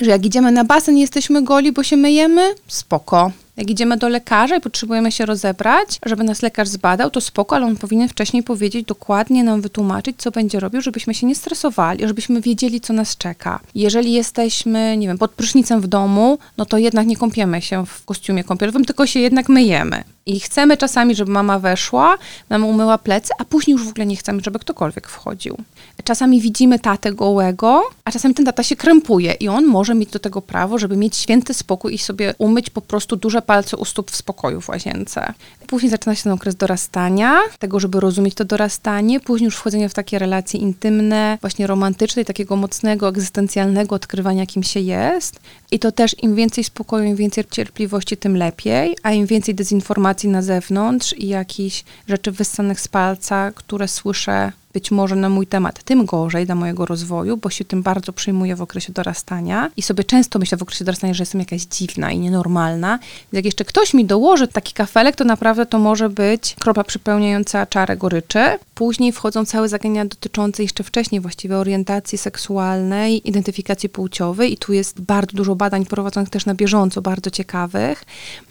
Że jak idziemy na basen, jesteśmy goli, bo się myjemy, spoko. Jak idziemy do lekarza i potrzebujemy się rozebrać, żeby nas lekarz zbadał, to spoko, ale on powinien wcześniej powiedzieć, dokładnie nam wytłumaczyć, co będzie robił, żebyśmy się nie stresowali, żebyśmy wiedzieli, co nas czeka. Jeżeli jesteśmy, nie wiem, pod prysznicem w domu, no to jednak nie kąpiemy się w kostiumie kąpielowym, tylko się jednak myjemy. I chcemy czasami, żeby mama weszła, nam umyła plecy, a później już w ogóle nie chcemy, żeby ktokolwiek wchodził. Czasami widzimy tatę gołego, a czasami ten tata się krępuje i on może mieć do tego prawo, żeby mieć święty spokój i sobie umyć po prostu duże palce u stóp w spokoju w łazience. Później zaczyna się ten okres dorastania, tego, żeby rozumieć to dorastanie, później już wchodzenie w takie relacje intymne, właśnie romantyczne i takiego mocnego, egzystencjalnego odkrywania, kim się jest. I to też im więcej spokoju, im więcej cierpliwości, tym lepiej, a im więcej dezinformacji na zewnątrz i jakichś rzeczy wyssanych z palca, które słyszę być może na mój temat, tym gorzej dla mojego rozwoju, bo się tym bardzo przyjmuję w okresie dorastania i sobie często myślę w okresie dorastania, że jestem jakaś dziwna i nienormalna. Więc jak jeszcze ktoś mi dołoży taki kafelek, to naprawdę to może być kropa przypełniająca czarę goryczy. Później wchodzą całe zagadnienia dotyczące jeszcze wcześniej właściwie orientacji seksualnej, identyfikacji płciowej i tu jest bardzo dużo badań prowadzonych też na bieżąco, bardzo ciekawych.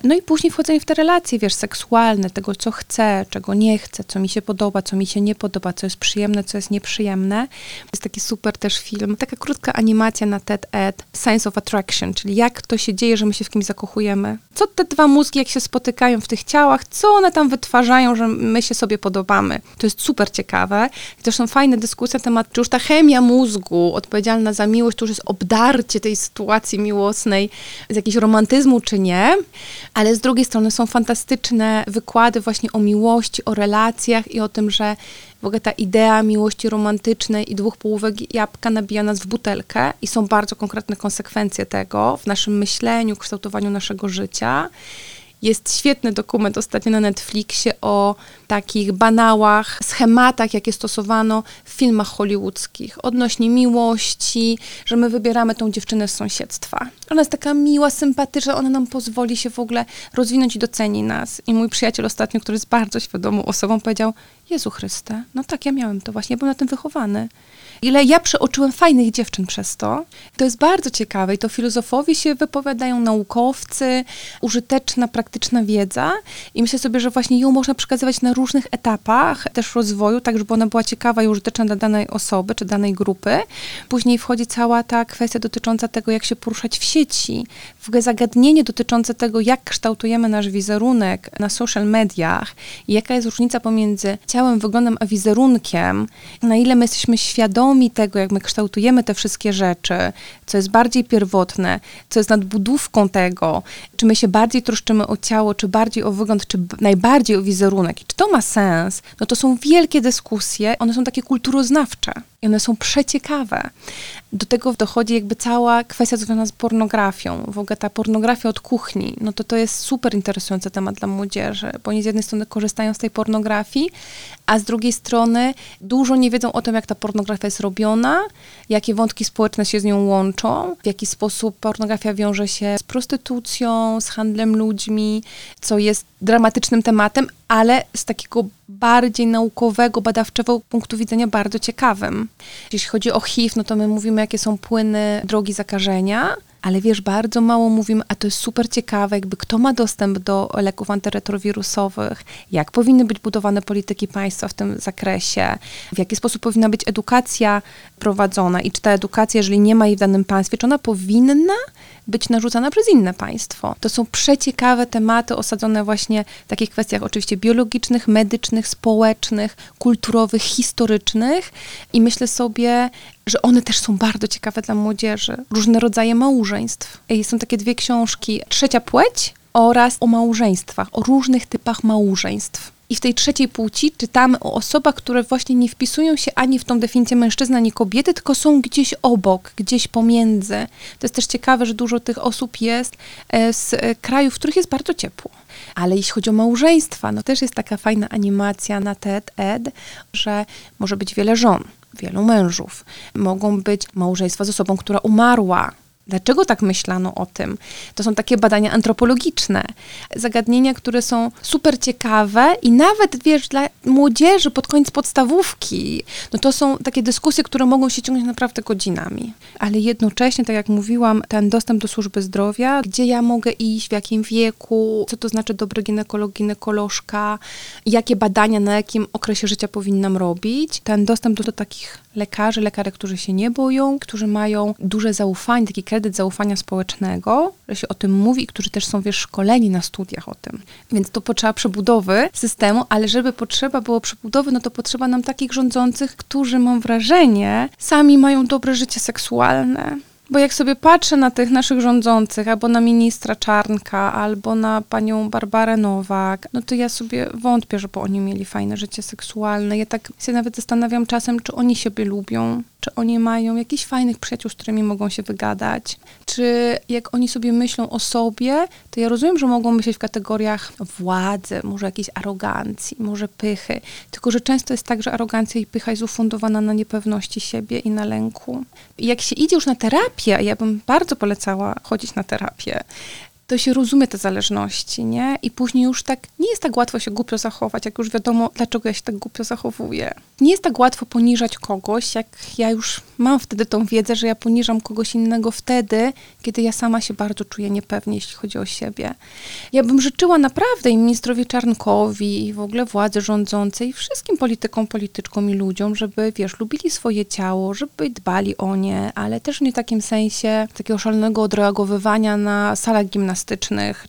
No i później wchodzenie w te relacje, wiesz, seksualne, tego co chcę, czego nie chcę, co mi się podoba, co mi się nie podoba, co jest przyjemne, co jest nieprzyjemne. Jest taki super też film, taka krótka animacja na TED Ed, Science of Attraction, czyli jak to się dzieje, że my się w kimś zakochujemy. Co te dwa mózgi, jak się spotykają w tych ciałach, co one tam wytwarzają, że my się sobie podobamy. To jest super ciekawe. I też są fajne dyskusje na temat, czy już ta chemia mózgu odpowiedzialna za miłość, to już jest obdarcie tej sytuacji miłosnej z jakiegoś romantyzmu, czy nie. Ale z drugiej strony są fantastyczne wykłady właśnie o miłości, o relacjach i o tym, że w ogóle ta idea miłości romantycznej i dwóch połówek jabłka nabija nas w butelkę i są bardzo konkretne konsekwencje tego w naszym myśleniu, kształtowaniu naszego życia. Jest świetny dokument ostatnio na Netflixie o takich banałach, schematach, jakie stosowano w filmach hollywoodzkich odnośnie miłości, że my wybieramy tą dziewczynę z sąsiedztwa. Ona jest taka miła, sympatyczna, ona nam pozwoli się w ogóle rozwinąć i doceni nas. I mój przyjaciel ostatnio, który jest bardzo świadomą osobą, powiedział, Jezu Chryste, no tak, ja miałem to właśnie, ja byłem na tym wychowany. Ile ja przeoczyłem fajnych dziewczyn przez to. To jest bardzo ciekawe i to filozofowie się wypowiadają, naukowcy, użyteczna, praktyczna wiedza i myślę sobie, że właśnie ją można przekazywać na różnych etapach też rozwoju, tak żeby ona była ciekawa i użyteczna dla danej osoby czy danej grupy. Później wchodzi cała ta kwestia dotycząca tego, jak się poruszać w sieci, w ogóle zagadnienie dotyczące tego, jak kształtujemy nasz wizerunek na social mediach i jaka jest różnica pomiędzy ciałem, wyglądem a wizerunkiem, na ile my jesteśmy świadomi tego, jak my kształtujemy te wszystkie rzeczy, co jest bardziej pierwotne, co jest nadbudówką tego, czy my się bardziej troszczymy o ciało, czy bardziej o wygląd, czy najbardziej o wizerunek, czy to ma sens, no to są wielkie dyskusje, one są takie kulturoznawcze. I one są przeciekawe. Do tego dochodzi jakby cała kwestia związana z pornografią. W ogóle ta pornografia od kuchni, no to to jest super interesujący temat dla młodzieży, bo oni z jednej strony korzystają z tej pornografii, a z drugiej strony dużo nie wiedzą o tym, jak ta pornografia jest robiona, jakie wątki społeczne się z nią łączą, w jaki sposób pornografia wiąże się z prostytucją, z handlem ludźmi, co jest dramatycznym tematem, ale z takiego bardziej naukowego, badawczego punktu widzenia bardzo ciekawym. Jeśli chodzi o HIV, no to my mówimy, jakie są płyny drogi zakażenia, ale wiesz, bardzo mało mówimy, a to jest super ciekawe, jakby kto ma dostęp do leków antyretrowirusowych, jak powinny być budowane polityki państwa w tym zakresie, w jaki sposób powinna być edukacja prowadzona i czy ta edukacja, jeżeli nie ma jej w danym państwie, czy ona powinna być narzucana przez inne państwo. To są przeciekawe tematy osadzone właśnie w takich kwestiach oczywiście biologicznych, medycznych, społecznych, kulturowych, historycznych i myślę sobie, że one też są bardzo ciekawe dla młodzieży. Różne rodzaje małżeństw. I są takie dwie książki, Trzecia płeć oraz o małżeństwach, o różnych typach małżeństw. I w tej trzeciej płci czytamy o osobach, które właśnie nie wpisują się ani w tą definicję mężczyzna, ani kobiety, tylko są gdzieś obok, gdzieś pomiędzy. To jest też ciekawe, że dużo tych osób jest e, z e, krajów, w których jest bardzo ciepło. Ale jeśli chodzi o małżeństwa, no też jest taka fajna animacja na TED Ed, że może być wiele żon, wielu mężów. Mogą być małżeństwa z osobą, która umarła, Dlaczego tak myślano o tym? To są takie badania antropologiczne, zagadnienia, które są super ciekawe i nawet, wiesz, dla młodzieży pod koniec podstawówki, no to są takie dyskusje, które mogą się ciągnąć naprawdę godzinami. Ale jednocześnie, tak jak mówiłam, ten dostęp do służby zdrowia, gdzie ja mogę iść, w jakim wieku, co to znaczy dobry ginekolog, ginekolożka, jakie badania na jakim okresie życia powinnam robić, ten dostęp do, do takich lekarzy, lekarek, którzy się nie boją, którzy mają duże zaufanie, taki kredyt zaufania społecznego, że się o tym mówi którzy też są, wiesz, szkoleni na studiach o tym. Więc to potrzeba przebudowy systemu, ale żeby potrzeba było przebudowy, no to potrzeba nam takich rządzących, którzy, mam wrażenie, sami mają dobre życie seksualne bo jak sobie patrzę na tych naszych rządzących, albo na ministra Czarnka, albo na panią Barbarę Nowak, no to ja sobie wątpię, żeby oni mieli fajne życie seksualne. Ja tak się nawet zastanawiam czasem, czy oni siebie lubią, czy oni mają jakichś fajnych przyjaciół, z którymi mogą się wygadać, czy jak oni sobie myślą o sobie, to ja rozumiem, że mogą myśleć w kategoriach władzy, może jakiejś arogancji, może pychy, tylko że często jest tak, że arogancja i pycha jest ufundowana na niepewności siebie i na lęku. I jak się idzie już na terapię, ja bym bardzo polecała chodzić na terapię, to się rozumie te zależności, nie? I później już tak nie jest tak łatwo się głupio zachować, jak już wiadomo, dlaczego ja się tak głupio zachowuję. Nie jest tak łatwo poniżać kogoś, jak ja już mam wtedy tą wiedzę, że ja poniżam kogoś innego wtedy, kiedy ja sama się bardzo czuję niepewnie, jeśli chodzi o siebie. Ja bym życzyła naprawdę i ministrowi Czarnkowi, i w ogóle władzy rządzącej, i wszystkim politykom, polityczkom i ludziom, żeby, wiesz, lubili swoje ciało, żeby dbali o nie, ale też nie w takim sensie takiego szalonego odreagowywania na salach gimnastycznych,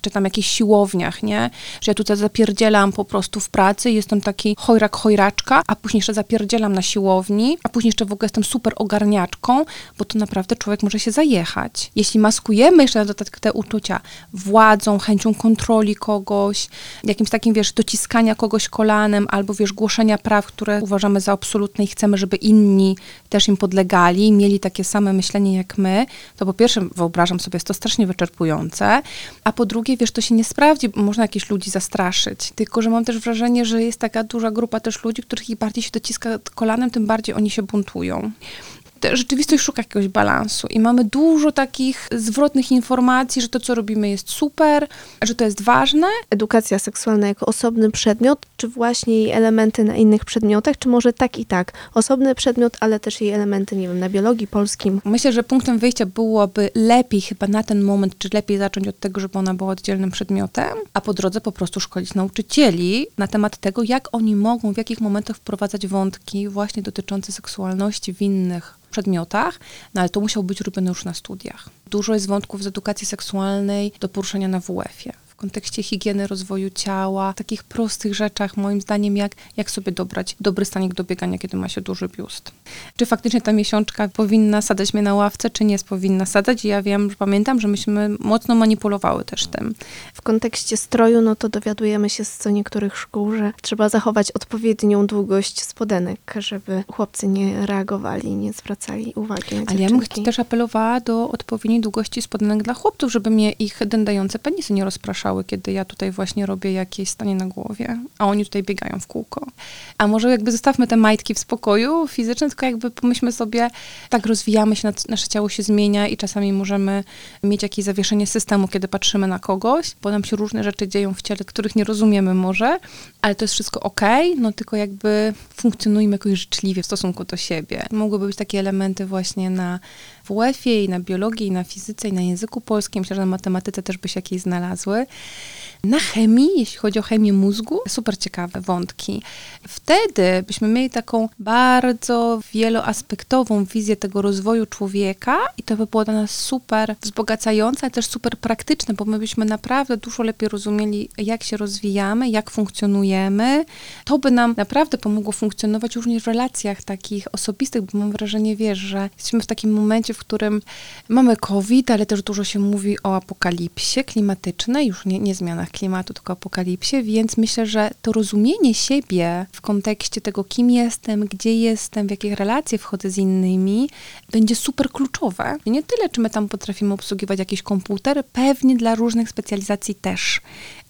czy tam jakichś siłowniach, nie? Że ja tutaj zapierdzielam po prostu w pracy, jestem taki chojrak, chojraczka, a później jeszcze zapierdzielam na siłowni, a później jeszcze w ogóle jestem super ogarniaczką, bo to naprawdę człowiek może się zajechać. Jeśli maskujemy jeszcze na dodatek te uczucia władzą, chęcią kontroli kogoś, jakimś takim, wiesz, dociskania kogoś kolanem, albo wiesz, głoszenia praw, które uważamy za absolutne i chcemy, żeby inni też im podlegali, mieli takie same myślenie jak my, to po pierwsze wyobrażam sobie, jest to strasznie wyczerpujące A po drugie, wiesz, to się nie sprawdzi, bo można jakieś ludzi zastraszyć. Tylko, że mam też wrażenie, że jest taka duża grupa też ludzi, których bardziej się dociska kolanem, tym bardziej oni się buntują rzeczywistość szuka jakiegoś balansu i mamy dużo takich zwrotnych informacji, że to, co robimy jest super, że to jest ważne. Edukacja seksualna jako osobny przedmiot, czy właśnie jej elementy na innych przedmiotach, czy może tak i tak? Osobny przedmiot, ale też jej elementy, nie wiem, na biologii polskim. Myślę, że punktem wyjścia byłoby lepiej chyba na ten moment, czy lepiej zacząć od tego, żeby ona była oddzielnym przedmiotem, a po drodze po prostu szkolić nauczycieli na temat tego, jak oni mogą, w jakich momentach wprowadzać wątki właśnie dotyczące seksualności w innych przedmiotach, no ale to musiało być robione już na studiach. Dużo jest wątków z edukacji seksualnej do poruszenia na WF-ie w kontekście higieny rozwoju ciała, takich prostych rzeczach, moim zdaniem, jak, jak sobie dobrać dobry stanik do biegania, kiedy ma się duży biust. Czy faktycznie ta miesiączka powinna sadać mnie na ławce, czy nie powinna sadać? I ja wiem, że pamiętam, że myśmy mocno manipulowały też tym. W kontekście stroju, no to dowiadujemy się z co niektórych szkół, że trzeba zachować odpowiednią długość spodenek, żeby chłopcy nie reagowali, nie zwracali uwagi na Ale ja bym też apelowała do odpowiedniej długości spodenek dla chłopców, żeby mnie ich dędające penisy nie rozpraszały kiedy ja tutaj właśnie robię jakieś stanie na głowie, a oni tutaj biegają w kółko. A może jakby zostawmy te majtki w spokoju fizycznym, tylko jakby pomyślmy sobie, tak rozwijamy się, nasze ciało się zmienia i czasami możemy mieć jakieś zawieszenie systemu, kiedy patrzymy na kogoś, bo nam się różne rzeczy dzieją w ciele, których nie rozumiemy może, ale to jest wszystko ok, no tylko jakby funkcjonujmy jakoś życzliwie w stosunku do siebie. Mogłyby być takie elementy właśnie na WF-ie i na biologii, i na fizyce, i na języku polskim. Myślę, że na matematyce też by się jakieś znalazły. Na chemii, jeśli chodzi o chemię mózgu, super ciekawe wątki. Wtedy byśmy mieli taką bardzo wieloaspektową wizję tego rozwoju człowieka i to by było dla nas super wzbogacające, ale też super praktyczne, bo my byśmy naprawdę dużo lepiej rozumieli, jak się rozwijamy, jak funkcjonujemy. To by nam naprawdę pomogło funkcjonować również w relacjach takich osobistych, bo mam wrażenie, wiesz, że jesteśmy w takim momencie, w którym mamy COVID, ale też dużo się mówi o apokalipsie klimatycznej, już nie, nie zmianach klimatu, tylko apokalipsie, więc myślę, że to rozumienie siebie w kontekście tego, kim jestem, gdzie jestem, w jakie relacje wchodzę z innymi, będzie super kluczowe. Nie tyle, czy my tam potrafimy obsługiwać jakiś komputer, pewnie dla różnych specjalizacji też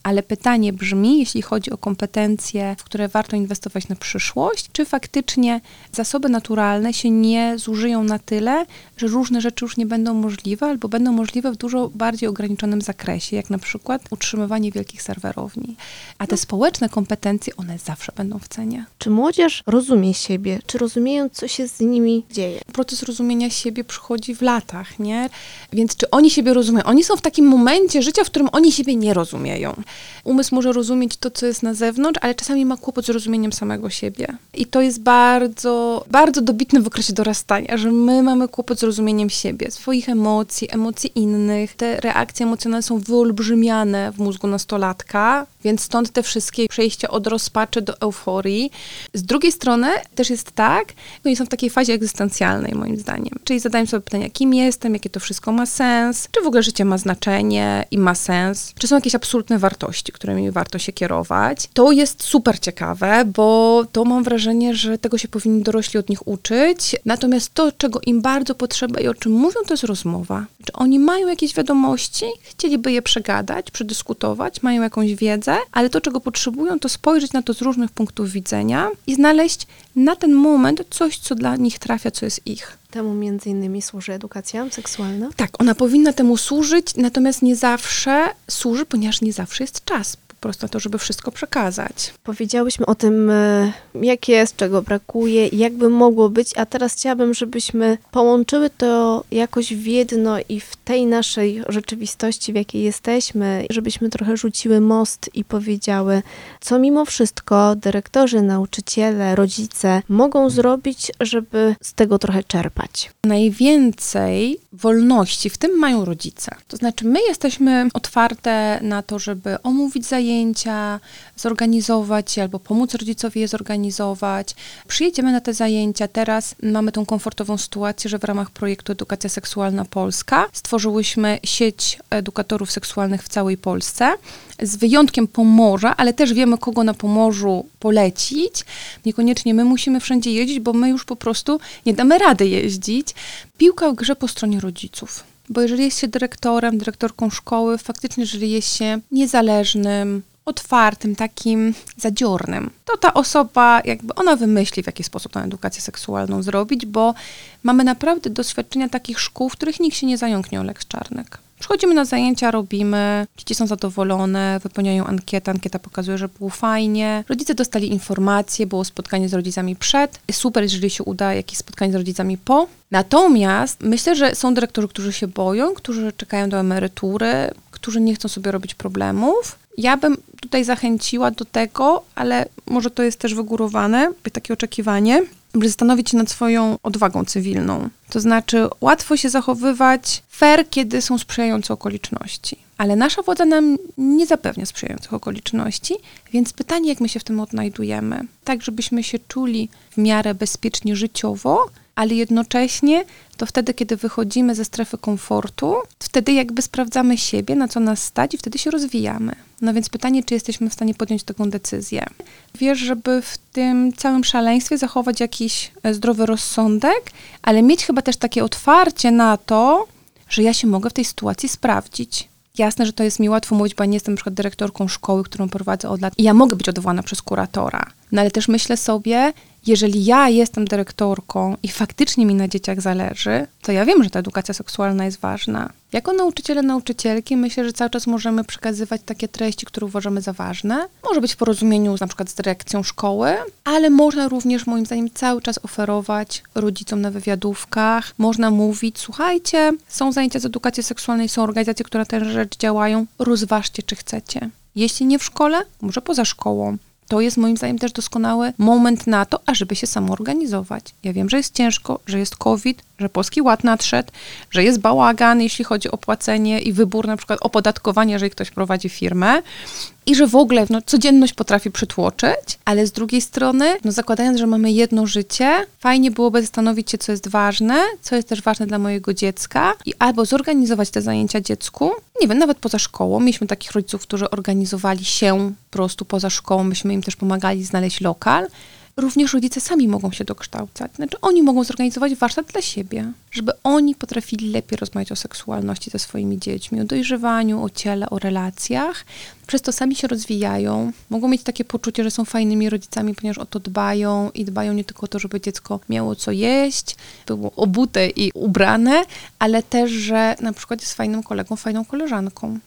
ale pytanie brzmi, jeśli chodzi o kompetencje, w które warto inwestować na przyszłość, czy faktycznie zasoby naturalne się nie zużyją na tyle, że różne rzeczy już nie będą możliwe, albo będą możliwe w dużo bardziej ograniczonym zakresie, jak na przykład utrzymywanie wielkich serwerowni. A te no. społeczne kompetencje, one zawsze będą w cenie. Czy młodzież rozumie siebie? Czy rozumieją, co się z nimi dzieje? Proces rozumienia siebie przychodzi w latach, nie? Więc czy oni siebie rozumieją? Oni są w takim momencie życia, w którym oni siebie nie rozumieją. Umysł może rozumieć to, co jest na zewnątrz, ale czasami ma kłopot z rozumieniem samego siebie. I to jest bardzo, bardzo dobitne w okresie dorastania, że my mamy kłopot z rozumieniem siebie, swoich emocji, emocji innych. Te reakcje emocjonalne są wyolbrzymiane w mózgu nastolatka, więc stąd te wszystkie przejścia od rozpaczy do euforii. Z drugiej strony też jest tak, oni są w takiej fazie egzystencjalnej, moim zdaniem. Czyli zadają sobie pytania, kim jestem, jakie to wszystko ma sens, czy w ogóle życie ma znaczenie i ma sens, czy są jakieś absolutne wartości, którymi warto się kierować. To jest super ciekawe, bo to mam wrażenie, że tego się powinni dorośli od nich uczyć. Natomiast to, czego im bardzo potrzeba i o czym mówią, to jest rozmowa. Czy oni mają jakieś wiadomości, chcieliby je przegadać, przedyskutować, mają jakąś wiedzę, ale to, czego potrzebują, to spojrzeć na to z różnych punktów widzenia i znaleźć na ten moment coś, co dla nich trafia, co jest ich. Temu między innymi służy edukacja seksualna? Tak, ona powinna temu służyć, natomiast nie zawsze służy, ponieważ nie zawsze jest czas prostu na to, żeby wszystko przekazać. Powiedziałyśmy o tym, e, jak jest, czego brakuje, jak by mogło być, a teraz chciałabym, żebyśmy połączyły to jakoś w jedno i w tej naszej rzeczywistości, w jakiej jesteśmy, żebyśmy trochę rzuciły most i powiedziały, co mimo wszystko dyrektorzy, nauczyciele, rodzice mogą zrobić, żeby z tego trochę czerpać. Najwięcej wolności w tym mają rodzice. To znaczy, my jesteśmy otwarte na to, żeby omówić zajęcia, zajęcia zorganizować albo pomóc rodzicowi je zorganizować. Przyjedziemy na te zajęcia. Teraz mamy tą komfortową sytuację, że w ramach projektu Edukacja Seksualna Polska stworzyłyśmy sieć edukatorów seksualnych w całej Polsce z wyjątkiem Pomorza, ale też wiemy, kogo na Pomorzu polecić. Niekoniecznie my musimy wszędzie jeździć, bo my już po prostu nie damy rady jeździć. Piłka w grze po stronie rodziców Bo jeżeli jest się dyrektorem, dyrektorką szkoły, faktycznie jeżeli jest się niezależnym, otwartym, takim zadziornym, to ta osoba, jakby ona wymyśli, w jaki sposób tę edukację seksualną zrobić, bo mamy naprawdę doświadczenia takich szkół, w których nikt się nie zająknie o Lex Czarnek. Przychodzimy na zajęcia, robimy, dzieci są zadowolone, wypełniają ankietę, ankieta pokazuje, że było fajnie. Rodzice dostali informacje, było spotkanie z rodzicami przed. Super, jeżeli się uda jakieś spotkanie z rodzicami po. Natomiast myślę, że są dyrektorzy, którzy się boją, którzy czekają do emerytury, którzy nie chcą sobie robić problemów. Ja bym tutaj zachęciła do tego, ale może to jest też wygórowane, takie oczekiwanie, by zastanowić się nad swoją odwagą cywilną. To znaczy, łatwo się zachowywać fair, kiedy są sprzyjające okoliczności. Ale nasza władza nam nie zapewnia sprzyjających okoliczności, więc pytanie, jak my się w tym odnajdujemy, tak żebyśmy się czuli w miarę bezpiecznie życiowo, ale jednocześnie to wtedy, kiedy wychodzimy ze strefy komfortu, wtedy jakby sprawdzamy siebie, na co nas stać i wtedy się rozwijamy. No więc pytanie, czy jesteśmy w stanie podjąć taką decyzję. Wiesz, żeby w tym całym szaleństwie zachować jakiś e, zdrowy rozsądek, ale mieć chyba też takie otwarcie na to, że ja się mogę w tej sytuacji sprawdzić. Jasne, że to jest mi łatwo mówić, bo ja nie jestem na przykład dyrektorką szkoły, którą prowadzę od lat i ja mogę być odwołana przez kuratora. No ale też myślę sobie, jeżeli ja jestem dyrektorką i faktycznie mi na dzieciach zależy, to ja wiem, że ta edukacja seksualna jest ważna. Jako nauczyciele, nauczycielki myślę, że cały czas możemy przekazywać takie treści, które uważamy za ważne. Może być w porozumieniu na przykład z dyrekcją szkoły, ale można również moim zdaniem cały czas oferować rodzicom na wywiadówkach. Można mówić, słuchajcie, są zajęcia z edukacji seksualnej, są organizacje, które tę rzecz działają, rozważcie, czy chcecie. Jeśli nie w szkole, może poza szkołą. To jest moim zdaniem też doskonały moment na to, ażeby się samoorganizować. Ja wiem, że jest ciężko, że jest COVID, że Polski Ład nadszedł, że jest bałagan, jeśli chodzi o płacenie i wybór na przykład opodatkowania, jeżeli ktoś prowadzi firmę i że w ogóle no, codzienność potrafi przytłoczyć, ale z drugiej strony, no, zakładając, że mamy jedno życie, fajnie byłoby zastanowić się, co jest ważne, co jest też ważne dla mojego dziecka i albo zorganizować te zajęcia dziecku, nie wiem, nawet poza szkołą. Mieliśmy takich rodziców, którzy organizowali się po prostu poza szkołą, myśmy im też pomagali znaleźć lokal, również rodzice sami mogą się dokształcać. Znaczy, oni mogą zorganizować warsztat dla siebie, żeby oni potrafili lepiej rozmawiać o seksualności ze swoimi dziećmi, o dojrzewaniu, o ciele, o relacjach. Przez to sami się rozwijają, mogą mieć takie poczucie, że są fajnymi rodzicami, ponieważ o to dbają i dbają nie tylko o to, żeby dziecko miało co jeść, było obute i ubrane, ale też, że na przykład jest fajnym kolegą, fajną koleżanką.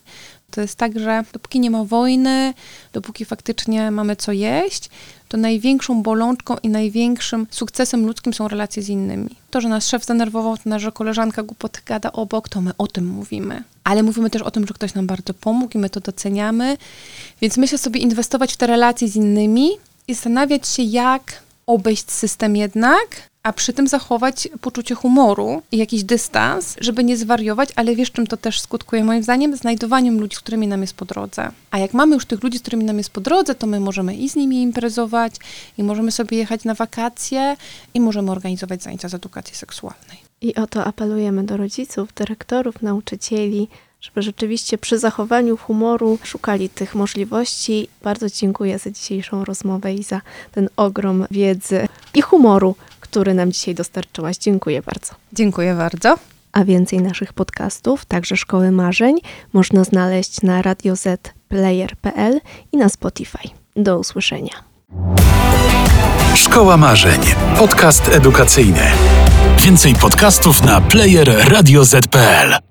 To jest tak, że dopóki nie ma wojny, dopóki faktycznie mamy co jeść, to największą bolączką i największym sukcesem ludzkim są relacje z innymi. To, że nasz szef zdenerwował, to nasza koleżanka głupoty gada obok, to my o tym mówimy. Ale mówimy też o tym, że ktoś nam bardzo pomógł i my to doceniamy. Więc myślę sobie inwestować w te relacje z innymi i zastanawiać się, jak obejść system jednak, a przy tym zachować poczucie humoru i jakiś dystans, żeby nie zwariować, ale wiesz, czym to też skutkuje moim zdaniem? Znajdowaniem ludzi, z którymi nam jest po drodze. A jak mamy już tych ludzi, z którymi nam jest po drodze, to my możemy i z nimi imprezować, i możemy sobie jechać na wakacje, i możemy organizować zajęcia z edukacji seksualnej. I o to apelujemy do rodziców, dyrektorów, nauczycieli, żeby rzeczywiście przy zachowaniu humoru szukali tych możliwości. Bardzo dziękuję za dzisiejszą rozmowę i za ten ogrom wiedzy i humoru, który nam dzisiaj dostarczyłaś. Dziękuję bardzo. Dziękuję bardzo. A więcej naszych podcastów, także Szkoły Marzeń, można znaleźć na radiozetplayer.pl i na Spotify. Do usłyszenia. Szkoła Marzeń. Podcast edukacyjny. Więcej podcastów na player radioz.pl.